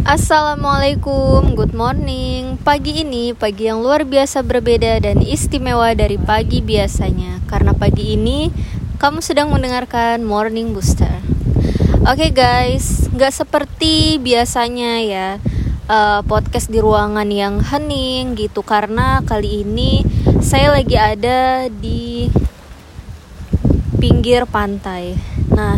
Assalamualaikum, good morning. Pagi ini pagi yang luar biasa berbeda dan istimewa dari pagi biasanya. Karena pagi ini kamu sedang mendengarkan Morning Booster. Oke okay guys, nggak seperti biasanya ya uh, podcast di ruangan yang hening gitu. Karena kali ini saya lagi ada di pinggir pantai. Nah,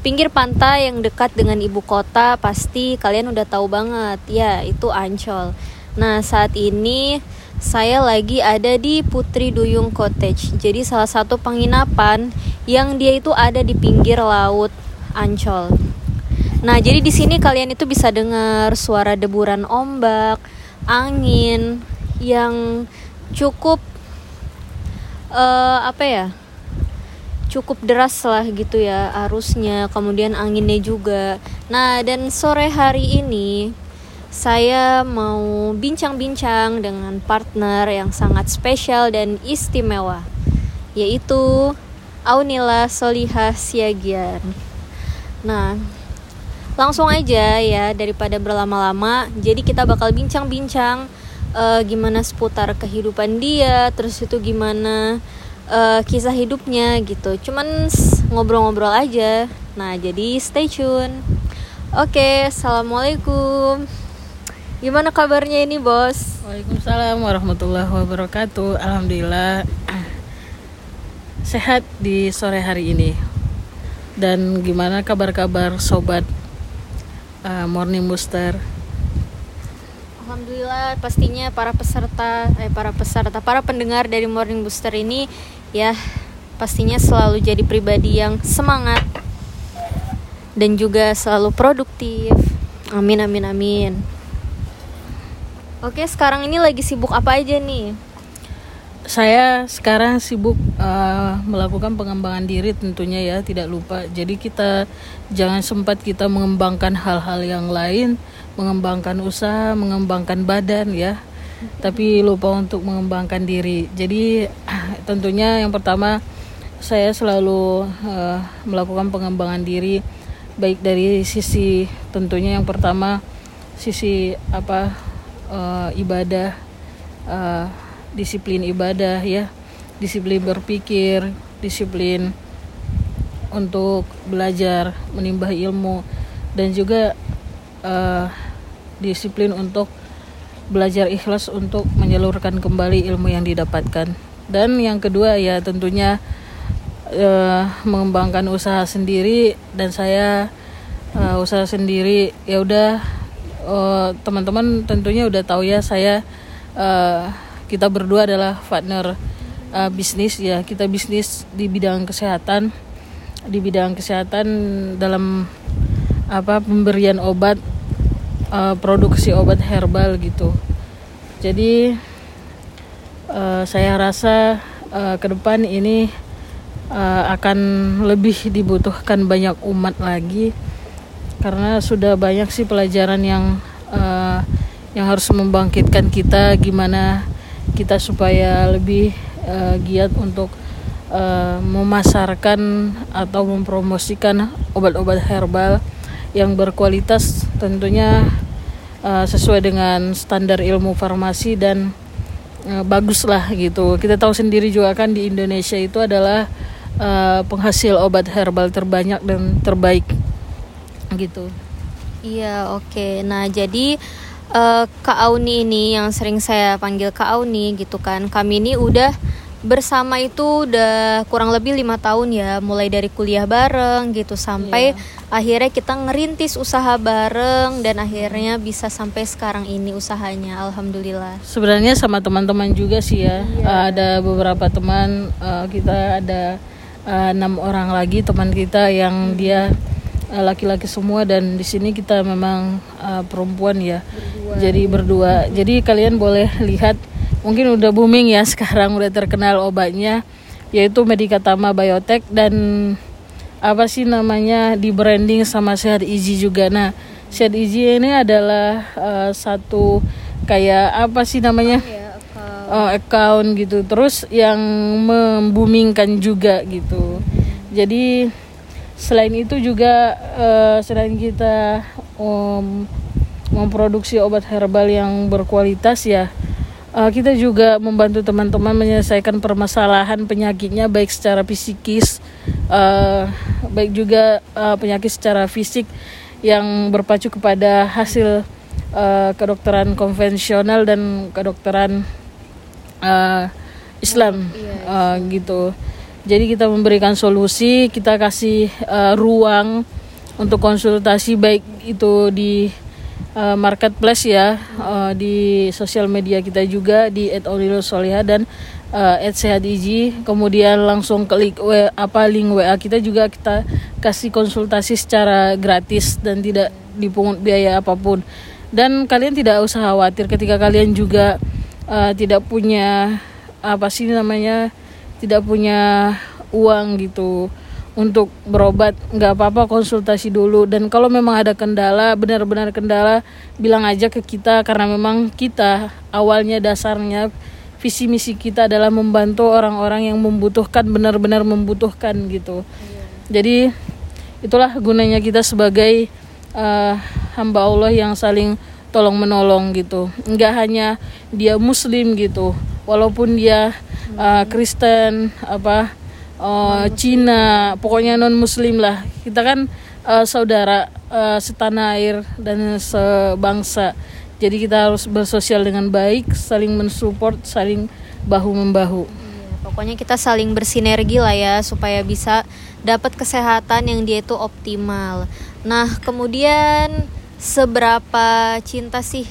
pinggir pantai yang dekat dengan ibu kota pasti kalian udah tahu banget ya itu Ancol. Nah saat ini saya lagi ada di Putri Duyung Cottage. Jadi salah satu penginapan yang dia itu ada di pinggir laut Ancol. Nah jadi di sini kalian itu bisa dengar suara deburan ombak, angin yang cukup uh, apa ya? Cukup deras lah gitu ya arusnya kemudian anginnya juga. Nah dan sore hari ini saya mau bincang-bincang dengan partner yang sangat spesial dan istimewa yaitu Aunila Solihah Siagian. Nah langsung aja ya daripada berlama-lama jadi kita bakal bincang-bincang uh, gimana seputar kehidupan dia terus itu gimana uh, kisah hidupnya gitu. Cuman ngobrol-ngobrol aja. Nah jadi stay tune. Oke okay, assalamualaikum. Gimana kabarnya ini bos? Waalaikumsalam warahmatullahi wabarakatuh. Alhamdulillah sehat di sore hari ini. Dan gimana kabar-kabar sobat uh, morning booster? Alhamdulillah pastinya para peserta eh para peserta para pendengar dari Morning Booster ini ya pastinya selalu jadi pribadi yang semangat dan juga selalu produktif. Amin amin amin. Oke sekarang ini lagi sibuk apa aja nih? Saya sekarang sibuk uh, melakukan pengembangan diri tentunya ya tidak lupa. Jadi kita jangan sempat kita mengembangkan hal-hal yang lain mengembangkan usaha mengembangkan badan ya tapi lupa untuk mengembangkan diri. Jadi tentunya yang pertama saya selalu uh, melakukan pengembangan diri baik dari sisi tentunya yang pertama sisi apa uh, ibadah uh, disiplin ibadah ya disiplin berpikir disiplin untuk belajar menimba ilmu dan juga uh, disiplin untuk belajar ikhlas untuk menyalurkan kembali ilmu yang didapatkan. Dan yang kedua ya tentunya uh, mengembangkan usaha sendiri. Dan saya uh, usaha sendiri ya udah uh, teman-teman tentunya udah tahu ya saya uh, kita berdua adalah partner uh, bisnis ya. Kita bisnis di bidang kesehatan di bidang kesehatan dalam apa pemberian obat uh, produksi obat herbal gitu. Jadi uh, saya rasa uh, ke depan ini uh, akan lebih dibutuhkan banyak umat lagi karena sudah banyak sih pelajaran yang uh, yang harus membangkitkan kita gimana kita supaya lebih uh, giat untuk uh, memasarkan atau mempromosikan obat-obat herbal yang berkualitas tentunya uh, sesuai dengan standar ilmu farmasi dan uh, bagus lah gitu. Kita tahu sendiri juga kan di Indonesia itu adalah uh, penghasil obat herbal terbanyak dan terbaik gitu. Iya oke. Okay. Nah jadi uh, Kak Auni ini yang sering saya panggil Kak Auni gitu kan. Kami ini udah bersama itu udah kurang lebih lima tahun ya mulai dari kuliah bareng gitu sampai yeah. akhirnya kita ngerintis usaha bareng dan akhirnya bisa sampai sekarang ini usahanya alhamdulillah sebenarnya sama teman-teman juga sih ya yeah. uh, ada beberapa teman uh, kita ada uh, enam orang lagi teman kita yang hmm. dia uh, laki-laki semua dan di sini kita memang uh, perempuan ya berdua. jadi berdua jadi kalian boleh lihat mungkin udah booming ya sekarang udah terkenal obatnya yaitu Medikatama Biotech dan apa sih namanya di branding sama Sehat Easy juga. Nah, Sehat Easy ini adalah uh, satu kayak apa sih namanya? Ya, account. Oh, account gitu. Terus yang membumingkan juga gitu. Jadi selain itu juga uh, selain kita um, memproduksi obat herbal yang berkualitas ya uh, kita juga membantu teman-teman menyelesaikan permasalahan penyakitnya baik secara psikis uh, baik juga uh, penyakit secara fisik yang berpacu kepada hasil uh, kedokteran konvensional dan kedokteran uh, Islam uh, gitu. Jadi kita memberikan solusi, kita kasih uh, ruang untuk konsultasi baik itu di uh, marketplace ya uh, di sosial media kita juga di @olilo_soliha dan uh, @sehatiji kemudian langsung klik w, apa link WA kita juga kita kasih konsultasi secara gratis dan tidak dipungut biaya apa pun. Dan kalian tidak usah khawatir ketika kalian juga uh, tidak punya apa sih namanya tidak punya uang gitu untuk berobat nggak apa-apa konsultasi dulu. Dan kalau memang ada kendala benar-benar kendala bilang aja ke kita. Karena memang kita awalnya dasarnya visi misi kita adalah membantu orang-orang yang membutuhkan benar-benar membutuhkan gitu. Jadi itulah gunanya kita sebagai uh, hamba Allah yang saling tolong menolong gitu. Nggak hanya dia muslim gitu. Walaupun dia uh, Kristen apa uh, Cina pokoknya non Muslim lah. Kita kan uh, saudara uh, setanah air dan sebangsa. Jadi kita harus bersosial dengan baik saling mensupport saling bahu membahu iya, pokoknya kita saling bersinergi lah ya supaya bisa dapat kesehatan yang dia itu optimal. Nah kemudian seberapa cinta sih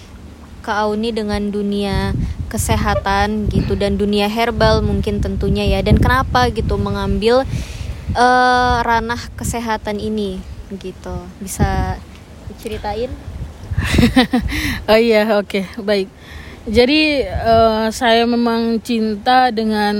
Kak Auni dengan dunia kesehatan gitu dan dunia herbal mungkin tentunya ya. Dan kenapa gitu mengambil uh, ranah kesehatan ini gitu. Bisa diceritain? Oh iya oke okay, baik. Jadi uh, saya memang cinta dengan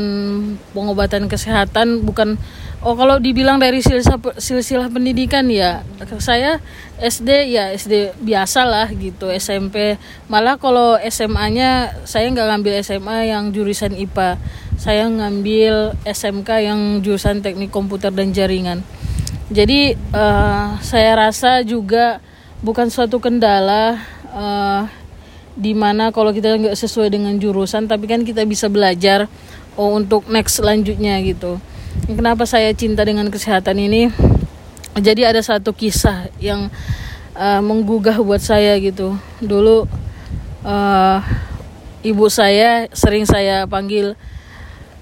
pengobatan kesehatan bukan Oh kalau dibilang dari silsilah, silsilah pendidikan ya saya SD ya SD biasa lah gitu SMP malah kalau SMA-nya saya nggak ngambil SMA yang jurusan IPA saya ngambil SMK yang jurusan teknik komputer dan jaringan. Jadi uh, saya rasa juga bukan suatu kendala uh, di mana kalau kita nggak sesuai dengan jurusan tapi kan kita bisa belajar oh, untuk next selanjutnya gitu kenapa saya cinta dengan kesehatan ini? Jadi ada satu kisah yang uh, menggugah buat saya gitu. Dulu uh, ibu saya sering saya panggil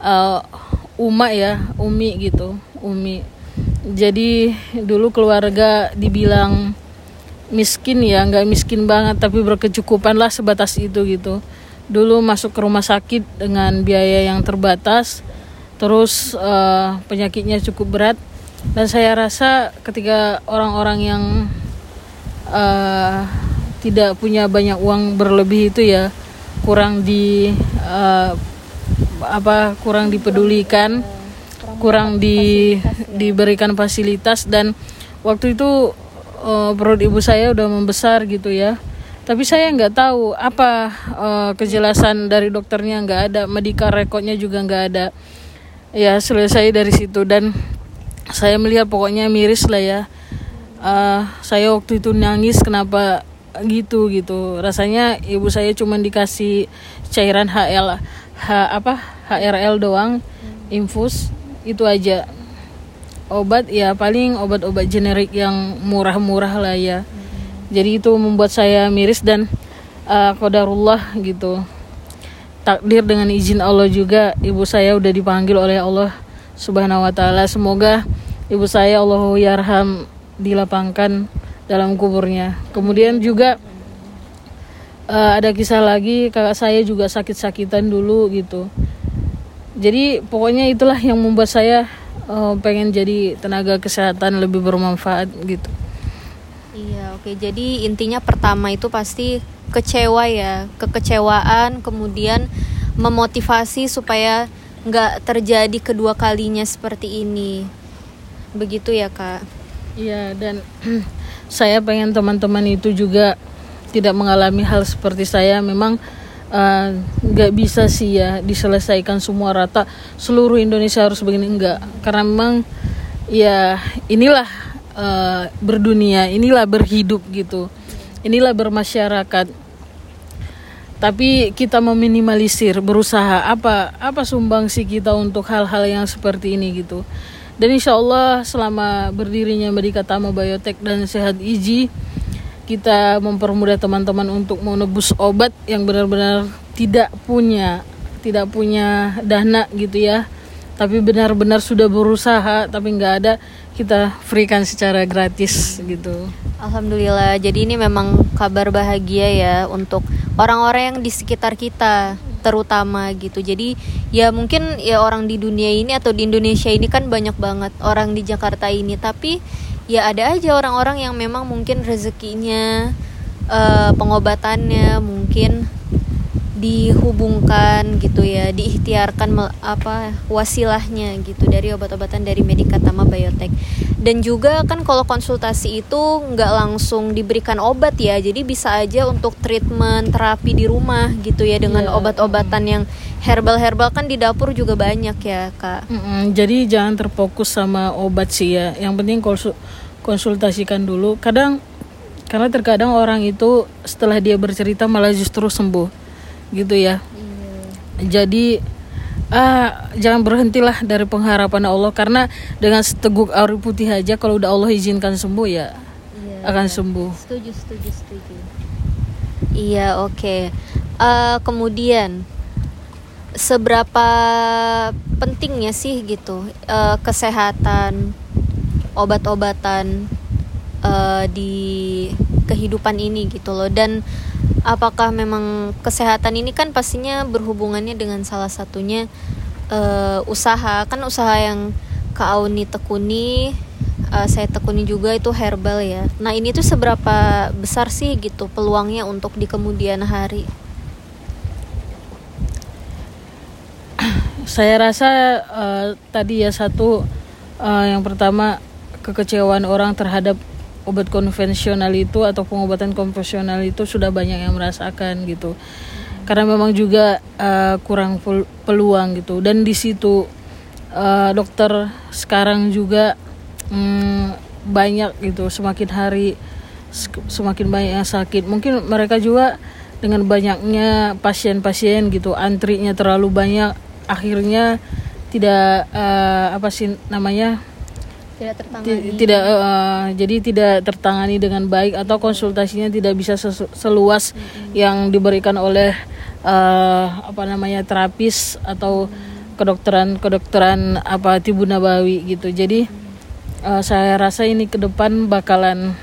uh, Uma ya Umi gitu Umi. Jadi dulu keluarga dibilang miskin ya nggak miskin banget tapi berkecukupan lah sebatas itu gitu. Dulu masuk ke rumah sakit dengan biaya yang terbatas terus uh, penyakitnya cukup berat. Dan saya rasa ketika orang-orang yang uh, tidak punya banyak uang berlebih itu ya kurang di uh, apa kurang dipedulikan kurang di diberikan fasilitas. Dan waktu itu uh, perut ibu saya udah membesar gitu ya. Tapi saya nggak tahu apa uh, kejelasan dari dokternya nggak ada medical recordnya juga nggak ada ya selesai dari situ dan saya melihat pokoknya miris lah ya. Uh, saya waktu itu nangis kenapa gitu gitu. Rasanya ibu saya cuma dikasih cairan HL H apa HRL doang infus itu aja. Obat ya paling obat-obat generik yang murah-murah lah ya. Jadi itu membuat saya miris dan uh, kodarullah gitu takdir dengan izin Allah juga ibu saya udah dipanggil oleh Allah Subhanahu wa taala. Semoga ibu saya Allah yarham dilapangkan dalam kuburnya. Kemudian juga uh, ada kisah lagi kakak saya juga sakit-sakitan dulu gitu. Jadi pokoknya itulah yang membuat saya uh, pengen jadi tenaga kesehatan lebih bermanfaat gitu. Iya, oke. Jadi intinya pertama itu pasti kecewa ya kekecewaan kemudian memotivasi supaya nggak terjadi kedua kalinya seperti ini. Begitu ya kak? Iya dan saya pengen teman-teman itu juga tidak mengalami hal seperti saya. Memang eh, nggak uh, bisa sih ya diselesaikan semua rata. Seluruh Indonesia harus begini. Enggak karena memang ya inilah uh, berdunia inilah berhidup gitu. Inilah bermasyarakat. Tapi kita meminimalisir berusaha apa apa sumbangsi kita untuk hal-hal yang seperti ini gitu. Dan insya Allah selama berdirinya Medika Tama Biotek dan Sehat Iji kita mempermudah teman-teman untuk menebus obat yang benar-benar tidak punya tidak punya dana gitu ya tapi benar-benar sudah berusaha tapi nggak ada kita freekan secara gratis gitu. Alhamdulillah jadi ini memang kabar bahagia ya untuk orang-orang yang di sekitar kita terutama gitu. Jadi ya mungkin ya orang di dunia ini atau di Indonesia ini kan banyak banget orang di Jakarta ini. Tapi ya ada aja orang-orang yang memang mungkin rezekinya uh, pengobatannya mungkin dihubungkan gitu ya diikhtiarkan apa wasilahnya gitu dari obat-obatan dari Medika Tama Biotek dan juga kan kalau konsultasi itu nggak langsung diberikan obat ya jadi bisa aja untuk treatment terapi di rumah gitu ya dengan yeah. obat-obatan yang herbal-herbal kan di dapur juga banyak ya kak mm -hmm. jadi jangan terfokus sama obat sih ya yang penting konsultasikan dulu kadang karena terkadang orang itu setelah dia bercerita malah justru sembuh gitu ya. Iya. jadi ah jangan berhentilah dari pengharapan Allah karena dengan seteguk air putih aja kalau udah Allah izinkan sembuh ya iya, akan sembuh. Setuju setuju setuju. Iya oke. Okay. uh, kemudian seberapa pentingnya sih gitu uh, kesehatan obat-obatan uh, di kehidupan ini gitu loh? Dan apakah memang kesehatan ini kan pastinya berhubungannya dengan salah satunya uh, usaha. Kan usaha yang Kak Auni tekuni uh, saya tekuni juga itu herbal ya. Nah ini tuh seberapa besar sih gitu peluangnya untuk di kemudian hari? Saya rasa uh, tadi ya satu uh, yang pertama kekecewaan orang terhadap obat konvensional itu atau pengobatan konvensional itu sudah banyak yang merasakan gitu. Karena memang juga uh, kurang peluang gitu. Dan di situ uh, dokter sekarang juga um, banyak gitu. Semakin hari semakin banyak yang sakit. Mungkin mereka juga dengan banyaknya pasien-pasien gitu antrinya terlalu banyak akhirnya tidak uh, apa sih namanya tidak tertangani tidak uh, jadi tidak tertangani dengan baik atau konsultasinya tidak bisa seluas hmm. yang diberikan oleh uh, apa namanya terapis atau hmm. kedokteran kedokteran apa tibu nabawi gitu jadi uh, saya rasa ini ke depan bakalan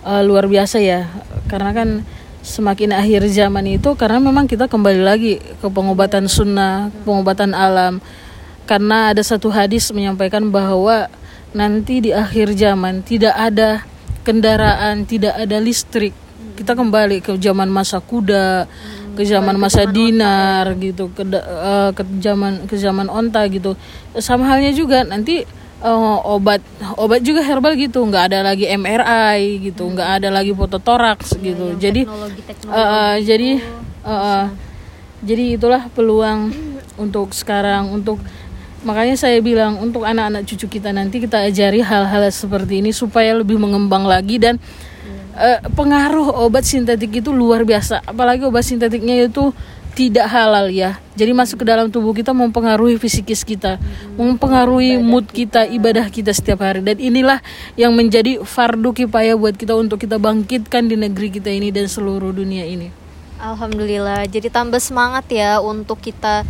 uh, luar biasa ya karena kan semakin akhir zaman itu karena memang kita kembali lagi ke pengobatan sunnah pengobatan alam karena ada satu hadis menyampaikan bahwa nanti di akhir zaman tidak ada kendaraan, tidak ada listrik. Kita kembali ke zaman masa kuda, ke zaman masa dinar gitu, ke uh, ke zaman ke zaman onta gitu. Sama halnya juga nanti uh, obat obat juga herbal gitu, nggak ada lagi MRI gitu, nggak ada lagi fototoraks ya, gitu. Jadi teknologi, teknologi uh, uh, jadi uh, uh, jadi itulah peluang untuk sekarang untuk makanya saya bilang untuk anak-anak cucu kita nanti kita ajari hal-hal seperti ini supaya lebih mengembang lagi dan uh, pengaruh obat sintetik itu luar biasa. Apalagi obat sintetiknya itu tidak halal ya. Jadi masuk ke dalam tubuh kita mempengaruhi fisikis kita mempengaruhi mood kita ibadah kita setiap hari. Dan inilah yang menjadi fardu kipaya buat kita untuk kita bangkitkan di negeri kita ini dan seluruh dunia ini. Alhamdulillah. Jadi tambah semangat ya untuk kita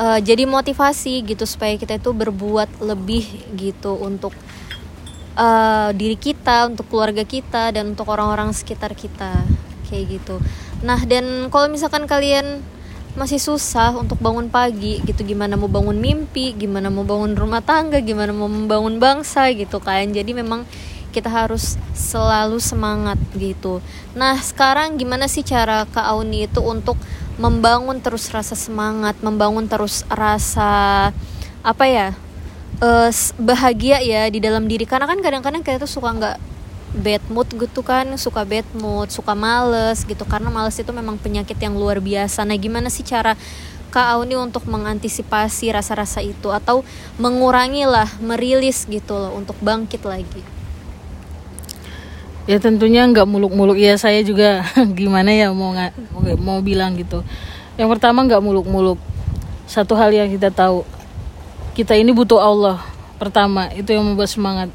uh, jadi motivasi gitu supaya kita itu berbuat lebih gitu untuk uh, diri kita, untuk keluarga kita dan untuk orang-orang sekitar kita. Kayak gitu. Nah dan kalau misalkan kalian masih susah untuk bangun pagi gitu gimana mau bangun mimpi gimana mau bangun rumah tangga gimana mau membangun bangsa gitu kan. Jadi memang kita harus selalu semangat gitu. Nah sekarang gimana sih cara Kak Auni itu untuk membangun terus rasa semangat, membangun terus rasa apa ya uh, bahagia ya di dalam diri. Karena kan kadang-kadang kita tuh suka nggak bad mood gitu kan suka bad mood suka males gitu. Karena males itu memang penyakit yang luar biasa. Nah gimana sih cara Kak Auni untuk mengantisipasi rasa-rasa itu? Atau mengurangi lah merilis gitu loh untuk bangkit lagi ya tentunya nggak muluk-muluk. Ya saya juga gimana ya mau mau bilang gitu. Yang pertama nggak muluk-muluk. Satu hal yang kita tahu kita ini butuh Allah pertama. Itu yang membuat semangat.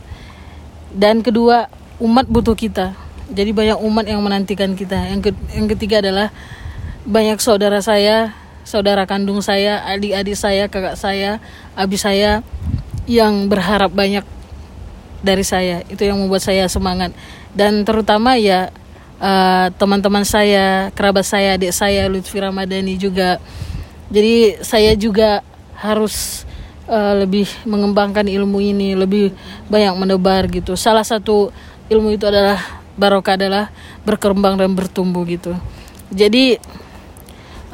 Dan kedua umat butuh kita. Jadi banyak umat yang menantikan kita. Yang ke, yang ketiga adalah banyak saudara saya saudara kandung saya adik-adik saya kakak saya abi saya yang berharap banyak dari saya. Itu yang membuat saya semangat dan terutama ya uh, teman-teman saya kerabat saya adik saya Lutfi Ramadhani juga. Jadi saya juga harus uh, lebih mengembangkan ilmu ini lebih banyak menebar gitu. Salah satu ilmu itu adalah barokah adalah berkembang dan bertumbuh gitu. Jadi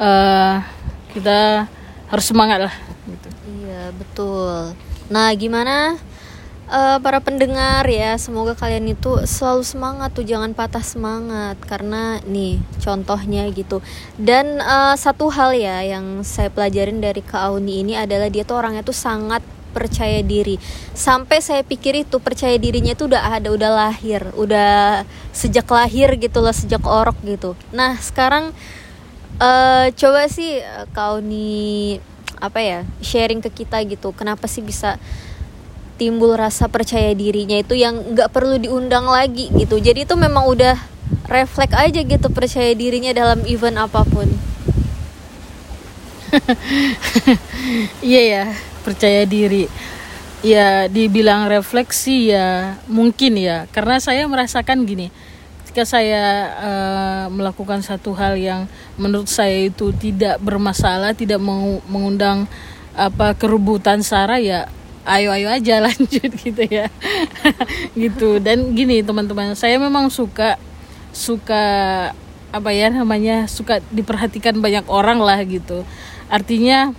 uh, kita harus semangat lah gitu. iya betul. Nah gimana uh, para pendengar ya semoga kalian itu selalu semangat tuh jangan patah semangat. Karena nih contohnya gitu. Dan uh, satu hal ya yang saya pelajarin dari Kak Auni ini adalah dia tuh orangnya tuh sangat percaya diri. Sampai saya pikir itu percaya dirinya itu udah ada udah lahir. Udah sejak lahir gitu loh sejak orok gitu. Nah sekarang uh, coba sih kau nih apa ya sharing ke kita gitu. Kenapa sih bisa timbul rasa percaya dirinya itu yang nggak perlu diundang lagi gitu. Jadi itu memang udah refleks aja gitu percaya dirinya dalam event apa pun. Iya ya percaya diri. Ya dibilang refleksi ya mungkin ya. Karena saya merasakan gini ketika saya uh, melakukan satu hal yang menurut saya itu tidak bermasalah tidak mengundang apa kerubutan sara ya ayo ayo aja lanjut gitu ya. Gitu. Dan gini teman-teman saya memang suka suka apa ya namanya suka diperhatikan banyak orang lah gitu. Artinya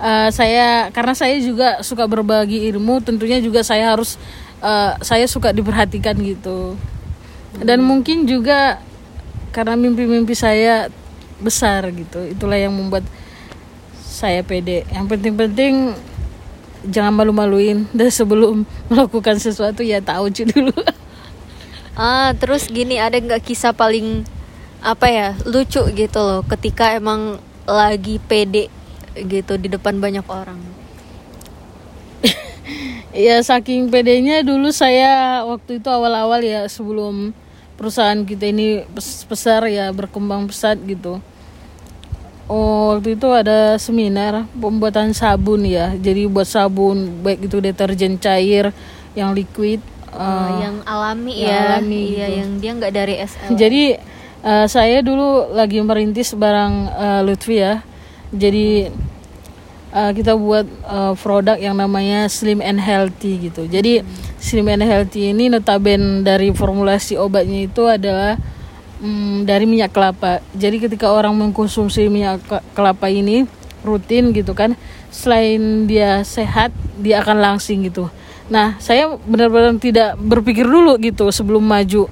uh, saya karena saya juga suka berbagi ilmu tentunya juga saya harus uh, saya suka diperhatikan gitu. Dan mungkin juga karena mimpi-mimpi saya besar gitu itulah yang membuat saya pede. Yang penting-penting jangan malu-maluin. Dan sebelum melakukan sesuatu ya tahu dulu. Ah terus gini ada nggak kisah paling apa ya lucu gitu loh ketika emang lagi pede gitu di depan banyak orang? Ya saking pedenya dulu saya waktu itu awal-awal ya sebelum perusahaan kita ini besar ya berkembang pesat gitu Oh, waktu itu ada seminar pembuatan sabun ya. Jadi buat sabun baik itu deterjen cair yang liquid uh, yang alami yang ya. Alami iya, gitu. yang dia nggak dari SL. Jadi uh, saya dulu lagi merintis barang uh, Lutfi ya. Jadi uh, kita buat uh, produk yang namanya Slim and Healthy gitu. Jadi hmm. Slim and Healthy ini notaben dari formulasi obatnya itu adalah hmm, dari minyak kelapa. Jadi ketika orang mengkonsumsi minyak kelapa ini rutin gitu kan, selain dia sehat, dia akan langsing gitu. Nah, saya benar-benar tidak berpikir dulu gitu sebelum maju.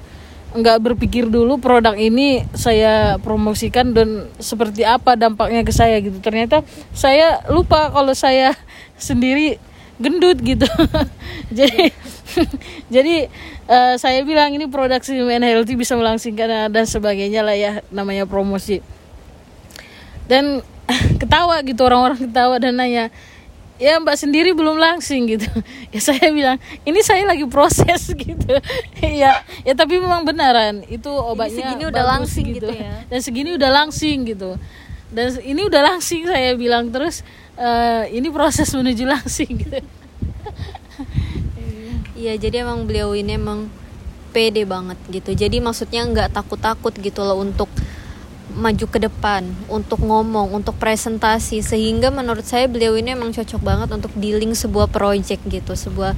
Nggak berpikir dulu produk ini saya promosikan dan seperti apa dampaknya ke saya gitu. Ternyata saya lupa kalau saya sendiri gendut gitu. jadi jadi uh, saya bilang ini produk Simen Healthy bisa melangsingkan dan sebagainya lah ya namanya promosi. Dan ketawa gitu orang-orang ketawa dan nanya ya mbak sendiri belum langsing gitu. Ya saya bilang ini saya lagi proses gitu. Ya ya tapi memang benaran itu obatnya segini udah langsing gitu. gitu ya. Dan segini udah langsing gitu. Dan ini udah langsing saya bilang terus uh, ini proses menuju langsing gitu Iya jadi emang beliau ini emang pede banget gitu. Jadi maksudnya nggak takut-takut gitu loh untuk maju ke depan untuk ngomong untuk presentasi. Sehingga menurut saya beliau ini emang cocok banget untuk dealing sebuah project gitu sebuah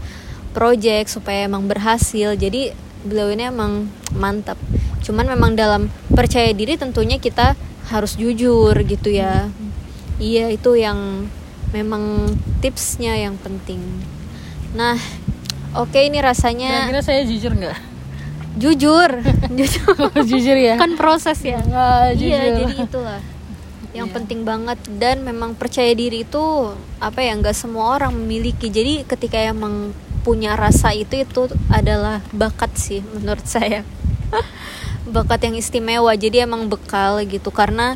project supaya emang berhasil. Jadi beliau ini emang mantap. Cuman memang dalam percaya diri tentunya kita harus jujur gitu ya. Iya itu yang memang tipsnya yang penting. Nah Oke ini rasanya. Kira-kira saya jujur nggak? Jujur, jujur. jujur ya. Kan proses ya. Nggak, iya jadi itulah yang yeah. penting banget dan memang percaya diri itu apa ya nggak semua orang memiliki. Jadi ketika emang punya rasa itu itu adalah bakat sih menurut saya bakat yang istimewa jadi emang bekal gitu karena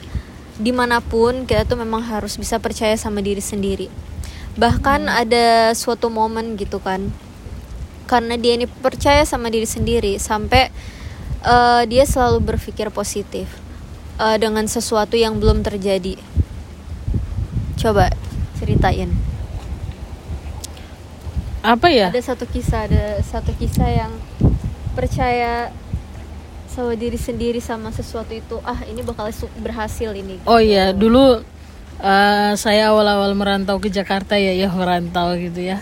di mana pun kita tuh memang harus bisa percaya sama diri sendiri bahkan hmm. ada suatu momen gitu kan karena dia ini percaya sama diri sendiri sampai uh, dia selalu berpikir positif uh, dengan sesuatu yang belum terjadi. Coba ceritain. Apa ya? Ada satu kisah ada satu kisah yang percaya sama diri sendiri sama sesuatu itu ah ini bakal berhasil ini. Oh iya dulu uh, saya awal-awal merantau ke Jakarta ya ya merantau gitu ya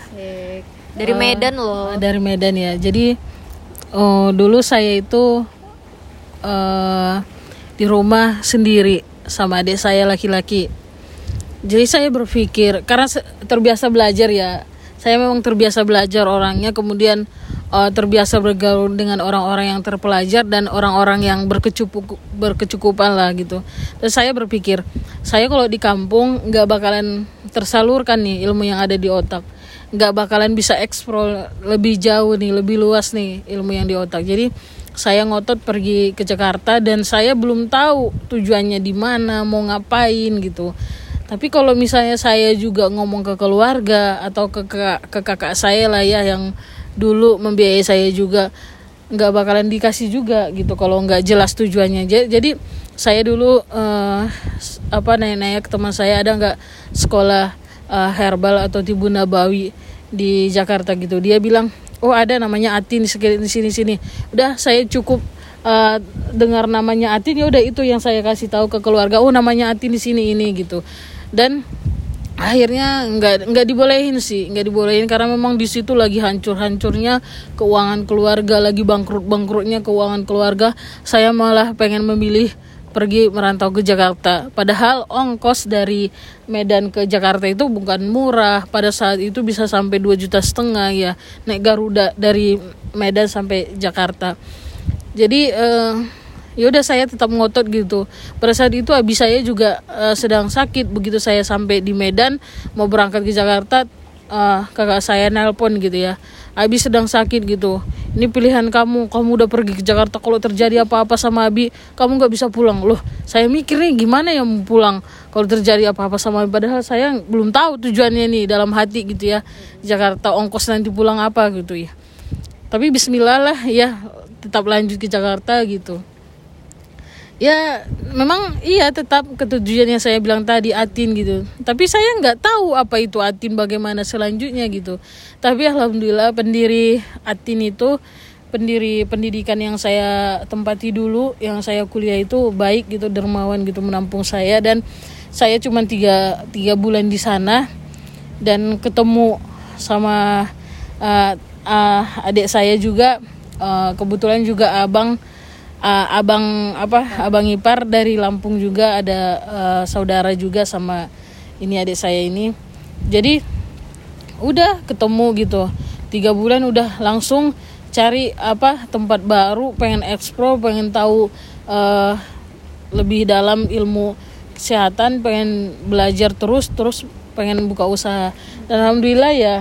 dari uh, Medan loh. dari Medan ya. Jadi oh dulu saya itu uh, di rumah sendiri sama adik saya laki-laki. Jadi saya berpikir karena terbiasa belajar ya. Saya memang terbiasa belajar orangnya kemudian uh, terbiasa bergaul dengan orang-orang yang terpelajar dan orang-orang yang berkecukup berkecukupan lah gitu. Dan saya berpikir, saya kalau di kampung nggak bakalan tersalurkan nih ilmu yang ada di otak, nggak bakalan bisa eksplor lebih jauh nih, lebih luas nih ilmu yang di otak. Jadi saya ngotot pergi ke Jakarta dan saya belum tahu tujuannya di mana, mau ngapain gitu. Tapi kalau misalnya saya juga ngomong ke keluarga atau ke, ke, ke kakak saya lah ya yang dulu membiayai saya juga nggak bakalan dikasih juga gitu kalau nggak jelas tujuannya jadi saya dulu uh, apa nanya-nanya ke teman saya ada nggak sekolah uh, herbal atau tibu nabawi di Jakarta gitu. Dia bilang oh ada namanya Atin di sini sini. Udah saya cukup uh, dengar namanya Atin ya udah itu yang saya kasih tahu ke keluarga. Oh namanya Atin di sini ini gitu. Dan akhirnya nggak nggak dibolehin sih nggak dibolehin karena memang di situ lagi hancur-hancurnya keuangan keluarga lagi bangkrut bangkrutnya keuangan keluarga. Saya malah pengen memilih pergi merantau ke Jakarta. Padahal ongkos dari Medan ke Jakarta itu bukan murah. Pada saat itu bisa sampai 2 juta setengah ya naik Garuda dari Medan sampai Jakarta. Jadi eh, ya udah saya tetap ngotot gitu. Pada saat itu abis saya juga uh, sedang sakit. Begitu saya sampai di Medan mau berangkat ke Jakarta uh, kakak saya nelpon gitu ya. Abi sedang sakit gitu. Ini pilihan kamu. Kamu udah pergi ke Jakarta. Kalau terjadi apa-apa sama Abi kamu nggak bisa pulang. Loh saya mikirnya gimana ya mau pulang? Kalau terjadi apa-apa sama Abi? Padahal saya belum tahu tujuannya nih dalam hati gitu ya. Jakarta ongkos nanti pulang apa gitu ya. Tapi Bismillah lah ya tetap lanjut ke Jakarta gitu ya memang iya tetap ketujuan yang saya bilang tadi atin gitu. Tapi saya nggak tahu apa itu atin bagaimana selanjutnya gitu. Tapi alhamdulillah pendiri atin itu pendiri pendidikan yang saya tempati dulu yang saya kuliah itu baik gitu dermawan gitu menampung saya. Dan saya cuma tiga tiga bulan di sana dan ketemu sama uh, uh, adik saya juga uh, kebetulan juga abang uh, abang apa abang ipar dari Lampung juga ada uh, saudara juga sama ini adik saya ini. Jadi udah ketemu gitu. Tiga bulan udah langsung cari apa tempat baru pengen eksplor pengen tahu uh, lebih dalam ilmu kesehatan pengen belajar terus terus pengen buka usaha. Dan alhamdulillah ya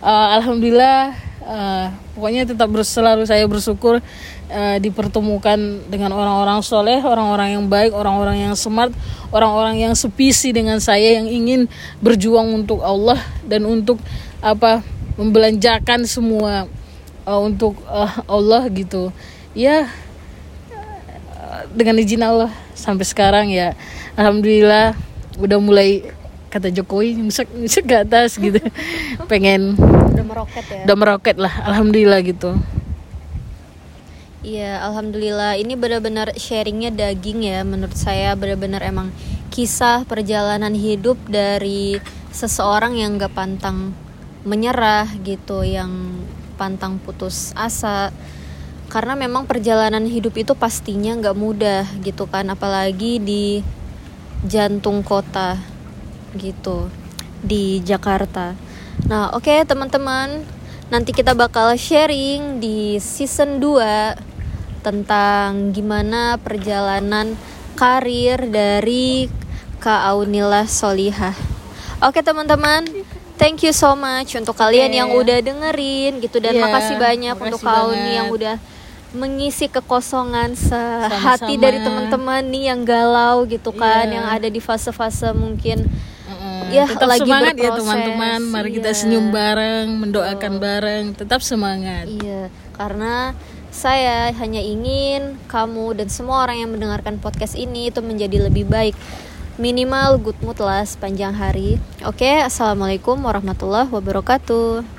uh, alhamdulillah uh, pokoknya tetap selalu saya bersyukur uh, dipertemukan dengan orang-orang soleh, orang-orang yang baik, orang-orang yang smart, orang-orang yang sepisi dengan saya yang ingin berjuang untuk Allah dan untuk apa membelanjakan semua uh, untuk uh, Allah gitu. Ya dengan izin Allah sampai sekarang ya alhamdulillah udah mulai kata Jokowi musik musik ke atas gitu pengen udah meroket ya udah meroket lah alhamdulillah gitu Iya, alhamdulillah ini benar-benar sharingnya daging ya. Menurut saya benar-benar emang kisah perjalanan hidup dari seseorang yang gak pantang menyerah gitu, yang pantang putus asa. Karena memang perjalanan hidup itu pastinya gak mudah gitu kan, apalagi di jantung kota gitu di Jakarta. Nah, oke okay, teman-teman, nanti kita bakal sharing di season 2 tentang gimana perjalanan karir dari Kak Aunila Solihah. Oke teman-teman, thank you so much untuk kalian Oke. yang udah dengerin gitu dan Iya, makasih banyak makasih untuk kau nih banget. yang udah mengisi kekosongan sehati Sama-sama. dari teman-teman nih yang galau gitu kan Iya. yang ada di fase-fase mungkin. Ya, tetap lagi semangat ya berproses, teman-teman. Mari kita iya. senyum bareng, mendoakan bareng, tetap semangat. Iya, karena saya hanya ingin kamu dan semua orang yang mendengarkan podcast ini itu menjadi lebih baik. Minimal good mood lah sepanjang hari. Oke, assalamualaikum warahmatullahi wabarakatuh.